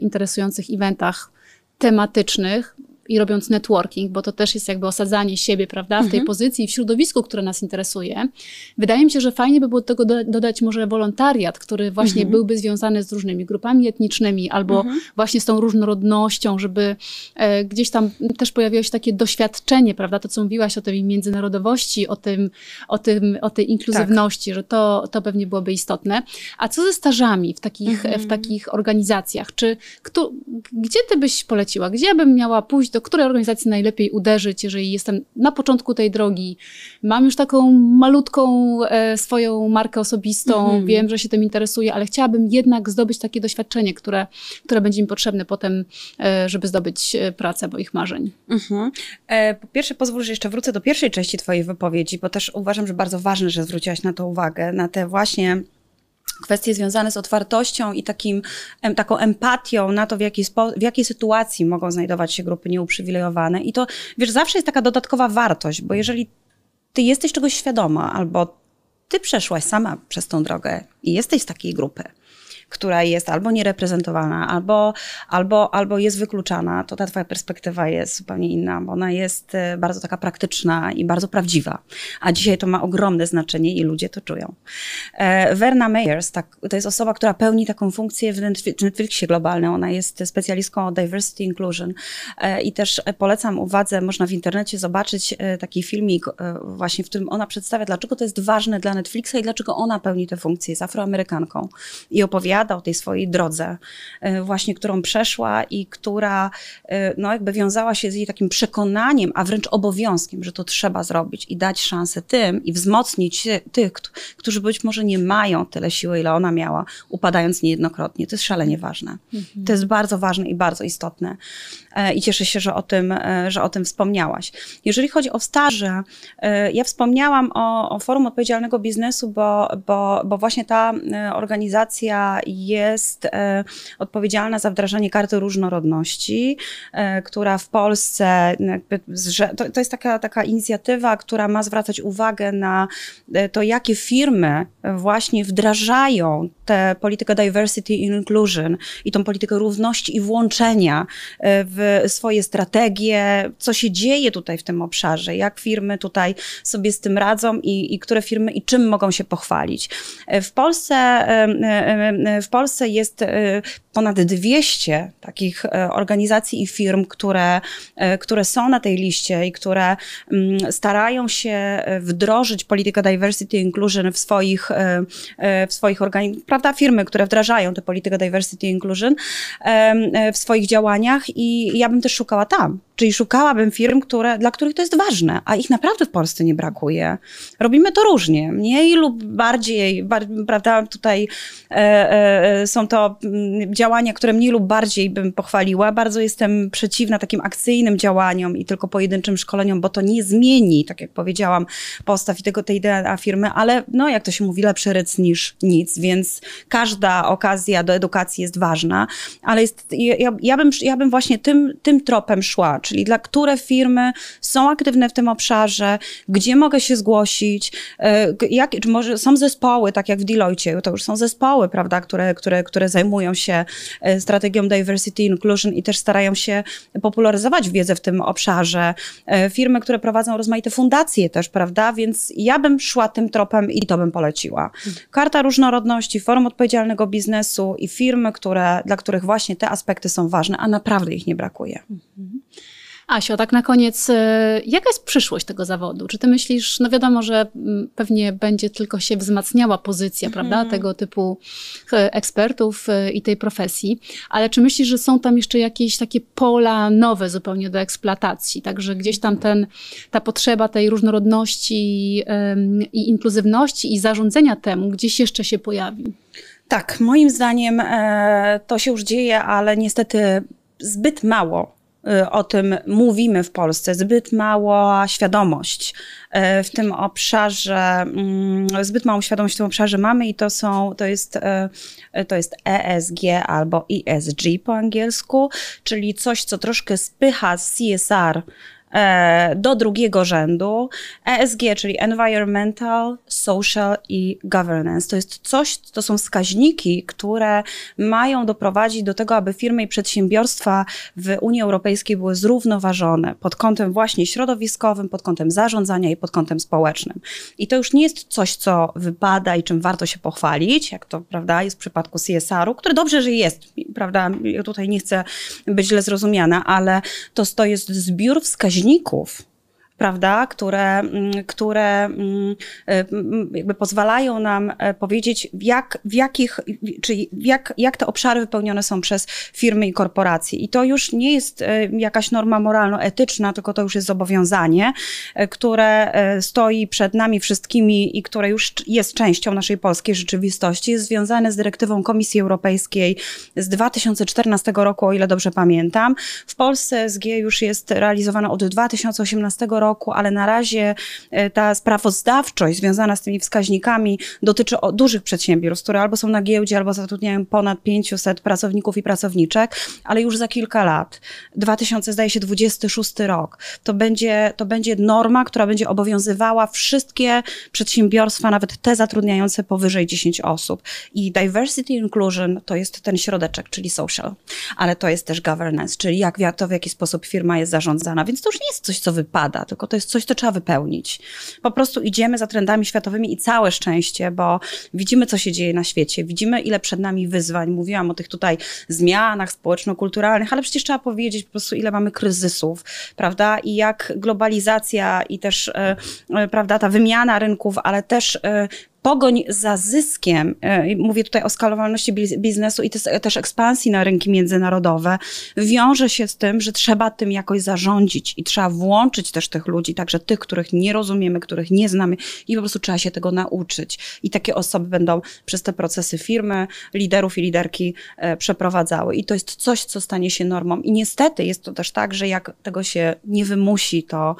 interesujących eventach tematycznych, i robiąc networking, bo to też jest jakby osadzanie siebie, prawda, w tej mhm. pozycji, w środowisku, które nas interesuje. Wydaje mi się, że fajnie by było do tego do, dodać może wolontariat, który właśnie mhm. byłby związany z różnymi grupami etnicznymi albo mhm. właśnie z tą różnorodnością, żeby e, gdzieś tam też pojawiło się takie doświadczenie, prawda, to co mówiłaś o tej międzynarodowości, o tym, o tym, o tej inkluzywności, tak. że to, to pewnie byłoby istotne. A co ze stażami w takich, w mhm. takich organizacjach? Czy, kto, gdzie ty byś poleciła? Gdzie ja bym miała pójść do której organizacji najlepiej uderzyć, jeżeli jestem na początku tej drogi, mam już taką malutką e, swoją markę osobistą, mm -hmm. wiem, że się tym interesuję, ale chciałabym jednak zdobyć takie doświadczenie, które, które będzie mi potrzebne potem, e, żeby zdobyć e, pracę moich marzeń. Mm -hmm. e, po pierwsze, pozwól, że jeszcze wrócę do pierwszej części Twojej wypowiedzi, bo też uważam, że bardzo ważne, że zwróciłaś na to uwagę, na te właśnie kwestie związane z otwartością i takim, taką empatią na to, w jakiej, spo, w jakiej sytuacji mogą znajdować się grupy nieuprzywilejowane. I to, wiesz, zawsze jest taka dodatkowa wartość, bo jeżeli ty jesteś czegoś świadoma, albo ty przeszłaś sama przez tą drogę i jesteś z takiej grupy, która jest albo niereprezentowana, albo, albo, albo jest wykluczana, to ta twoja perspektywa jest zupełnie inna, bo ona jest e, bardzo taka praktyczna i bardzo prawdziwa. A dzisiaj to ma ogromne znaczenie i ludzie to czują. E, Verna Meyers, tak, to jest osoba, która pełni taką funkcję w Netflixie globalnym. Ona jest specjalistką od diversity inclusion e, i też polecam uwadze, można w internecie zobaczyć taki filmik właśnie, w którym ona przedstawia, dlaczego to jest ważne dla Netflixa i dlaczego ona pełni tę funkcję, jest afroamerykanką i opowiada opowiada o tej swojej drodze, e, właśnie którą przeszła i która e, no, jakby wiązała się z jej takim przekonaniem, a wręcz obowiązkiem, że to trzeba zrobić i dać szansę tym i wzmocnić tych, którzy być może nie mają tyle siły, ile ona miała, upadając niejednokrotnie. To jest szalenie ważne. Mhm. To jest bardzo ważne i bardzo istotne. E, I cieszę się, że o tym, że o tym wspomniałaś. Jeżeli chodzi o staże, ja wspomniałam o, o Forum Odpowiedzialnego Biznesu, bo, bo, bo właśnie ta organizacja jest e, odpowiedzialna za wdrażanie karty różnorodności, e, która w Polsce, to, to jest taka, taka inicjatywa, która ma zwracać uwagę na e, to, jakie firmy właśnie wdrażają tę politykę diversity and inclusion i tą politykę równości i włączenia w swoje strategie, co się dzieje tutaj w tym obszarze, jak firmy tutaj sobie z tym radzą i, i które firmy i czym mogą się pochwalić. W Polsce w Polsce jest e, ponad 200 takich e, organizacji i firm, które, e, które są na tej liście i które mm, starają się wdrożyć politykę diversity inclusion w swoich, w swoich organizacjach, prawda, firmy, które wdrażają tę politykę diversity inclusion w swoich działaniach i ja bym też szukała tam. Czyli szukałabym firm, które, dla których to jest ważne, a ich naprawdę w Polsce nie brakuje. Robimy to różnie, mniej lub bardziej, bar, prawda, tutaj e, e, są to mm, działania, które mniej lub bardziej bym pochwaliła. Bardzo jestem przeciwna takim akcyjnym działaniom i tylko pojedynczym szkoleniom, bo to nie zmieni, tak jak powiedziałam, postaw i tego tej DNA firmy, ale no, jak to się mówi, lepszy ryc niż nic, więc każda okazja do edukacji jest ważna, ale jest, ja, ja, bym, ja bym właśnie tym, tym tropem szła, czyli dla które firmy są aktywne w tym obszarze, gdzie mogę się zgłosić, e, jak, czy może są zespoły, tak jak w Deloitte, to już są zespoły, prawda, które, które, które zajmują się e, strategią diversity inclusion i też starają się popularyzować wiedzę w tym obszarze. E, firmy, które prowadzą rozmaite fundacje też, prawda, więc ja bym szła tym tropem i to bym poleciła. Karta różnorodności, forum odpowiedzialnego biznesu i firmy, które, dla których właśnie te aspekty są ważne, a naprawdę ich nie brakuje. Mhm. Asio, tak na koniec, e, jaka jest przyszłość tego zawodu? Czy ty myślisz, no wiadomo, że mm, pewnie będzie tylko się wzmacniała pozycja, mhm. prawda, tego typu e, ekspertów e, i tej profesji, ale czy myślisz, że są tam jeszcze jakieś takie pola nowe zupełnie do eksploatacji, także gdzieś tam ten, ta potrzeba tej różnorodności i inkluzywności i zarządzania temu gdzieś jeszcze się pojawi? Tak, moim zdaniem to się już dzieje, ale niestety zbyt mało Y, o tym mówimy w Polsce, zbyt mała świadomość y, w tym obszarze, mm, zbyt małą świadomość w tym obszarze mamy i to są, to jest, y, to jest ESG albo ESG po angielsku, czyli coś, co troszkę spycha CSR E, do drugiego rzędu. ESG, czyli Environmental, Social i Governance. To jest coś, to są wskaźniki, które mają doprowadzić do tego, aby firmy i przedsiębiorstwa w Unii Europejskiej były zrównoważone pod kątem właśnie środowiskowym, pod kątem zarządzania i pod kątem społecznym. I to już nie jest coś, co wypada i czym warto się pochwalić, jak to, prawda, jest w przypadku CSR-u, który dobrze, że jest, prawda, ja tutaj nie chcę być źle zrozumiana, ale to, to jest zbiór wskaźników, wskaźników, prawda, które, mm, które mm, e, jakby pozwalają nam e, powiedzieć, jak, w jakich, czyli jak, jak te obszary wypełnione są przez firmy i korporacje. I to już nie jest e, jakaś norma moralno-etyczna, tylko to już jest zobowiązanie, które stoi przed nami wszystkimi i które już jest częścią naszej polskiej rzeczywistości. Jest związane z dyrektywą Komisji Europejskiej z 2014 roku, o ile dobrze pamiętam. W Polsce SG już jest realizowana od 2018 roku roku, ale na razie e, ta sprawozdawczość związana z tymi wskaźnikami dotyczy dużych przedsiębiorstw, które albo są na giełdzie, albo zatrudniają ponad 500 pracowników i pracowniczek, ale już za kilka lat, 2026 rok, to będzie, to będzie norma, która będzie obowiązywała wszystkie przedsiębiorstwa, nawet te zatrudniające powyżej 10 osób. I diversity inclusion to jest ten środeczek, czyli social, ale to jest też governance, czyli jak to w jaki sposób firma jest zarządzana, więc to już nie jest coś, co wypada, tylko to jest coś, co trzeba wypełnić. Po prostu idziemy za trendami światowymi i całe szczęście, bo widzimy, co się dzieje na świecie, widzimy, ile przed nami wyzwań. Mówiłam o tych tutaj zmianach społeczno-kulturalnych, ale przecież trzeba powiedzieć po prostu, ile mamy kryzysów, prawda? I jak globalizacja i też, e, e, prawda, ta wymiana rynków, ale też e, pogoń za zyskiem, e, mówię tutaj o skalowalności biznesu i też ekspansji na rynki międzynarodowe, wiąże się z tym, że trzeba tym jakoś zarządzić i trzeba włączyć też tych ludzi, także tych, których nie rozumiemy, których nie znamy i po prostu trzeba się tego nauczyć. I takie osoby będą przez te procesy firmy, liderów i liderki e, przeprowadzały. I to jest coś, co stanie się normą. I niestety jest to też tak, że jak tego się nie wymusi, to,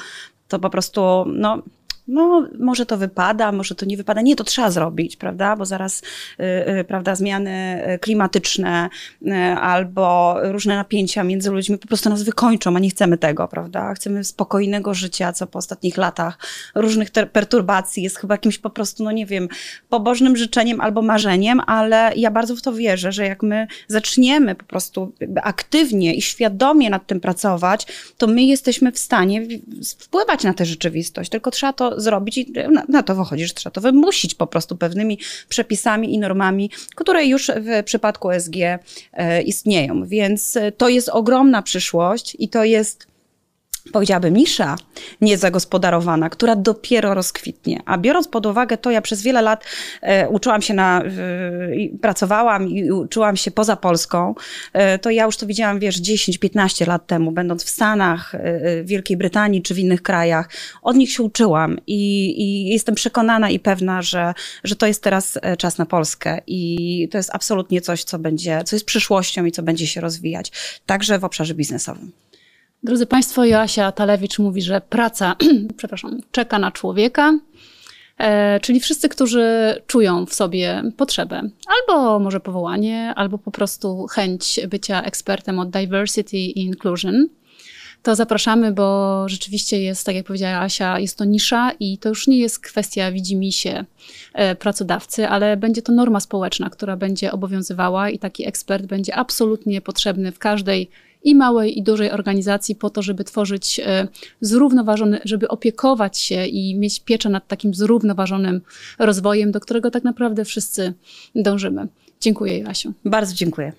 to po prostu, no, no, może to wypada, może to nie wypada. Nie, to trzeba zrobić, prawda? Bo zaraz, y, y, prawda, zmiany y, klimatyczne albo różne napięcia między ludźmi po prostu nas wykończą, a nie chcemy tego, prawda? Chcemy spokojnego życia, co po ostatnich latach różnych perturbacji jest chyba jakimś po prostu, no nie wiem, pobożnym życzeniem albo marzeniem, ale ja bardzo w to wierzę, że jak my zaczniemy po prostu aktywnie i świadomie nad tym pracować, to my jesteśmy w stanie wpływać na tę rzeczywistość, tylko trzeba to zrobić i na, na to wychodzi, że trzeba to wymusić po prostu pewnymi przepisami i normami, które już w przypadku SG e, istnieją. Więc to jest ogromna przyszłość i to jest powiedziałabym, nisza niezagospodarowana, która dopiero rozkwitnie. A biorąc pod uwagę to, ja przez wiele lat e, uczyłam się na, e, pracowałam i uczyłam się poza Polską, e, to ja już to widziałam, wiesz, 10-15 lat temu, będąc w Stanach, e, Wielkiej Brytanii czy w innych krajach. Od nich się uczyłam i, i jestem przekonana i pewna, że, że to jest teraz e, czas na Polskę i to jest absolutnie coś, co będzie, co jest przyszłością i co będzie się rozwijać, także w obszarze biznesowym. Drodzy Państwo, Joasia Talewicz mówi, że praca, przepraszam, czeka na człowieka, e, czyli wszyscy, którzy czują w sobie potrzebę, albo może powołanie, albo po prostu chęć bycia ekspertem od diversity i inclusion, to zapraszamy, bo rzeczywiście jest, tak jak powiedziała Asia, jest to nisza i to już nie jest kwestia widzimisię e, pracodawcy, ale będzie to norma społeczna, która będzie obowiązywała i taki ekspert będzie absolutnie potrzebny w każdej i małej, i dużej organizacji po to, żeby tworzyć e, zrównoważony, żeby opiekować się i mieć pieczę nad takim zrównoważonym rozwojem, do którego tak naprawdę wszyscy dążymy. Dziękuję, Jasiu. Bardzo dziękuję.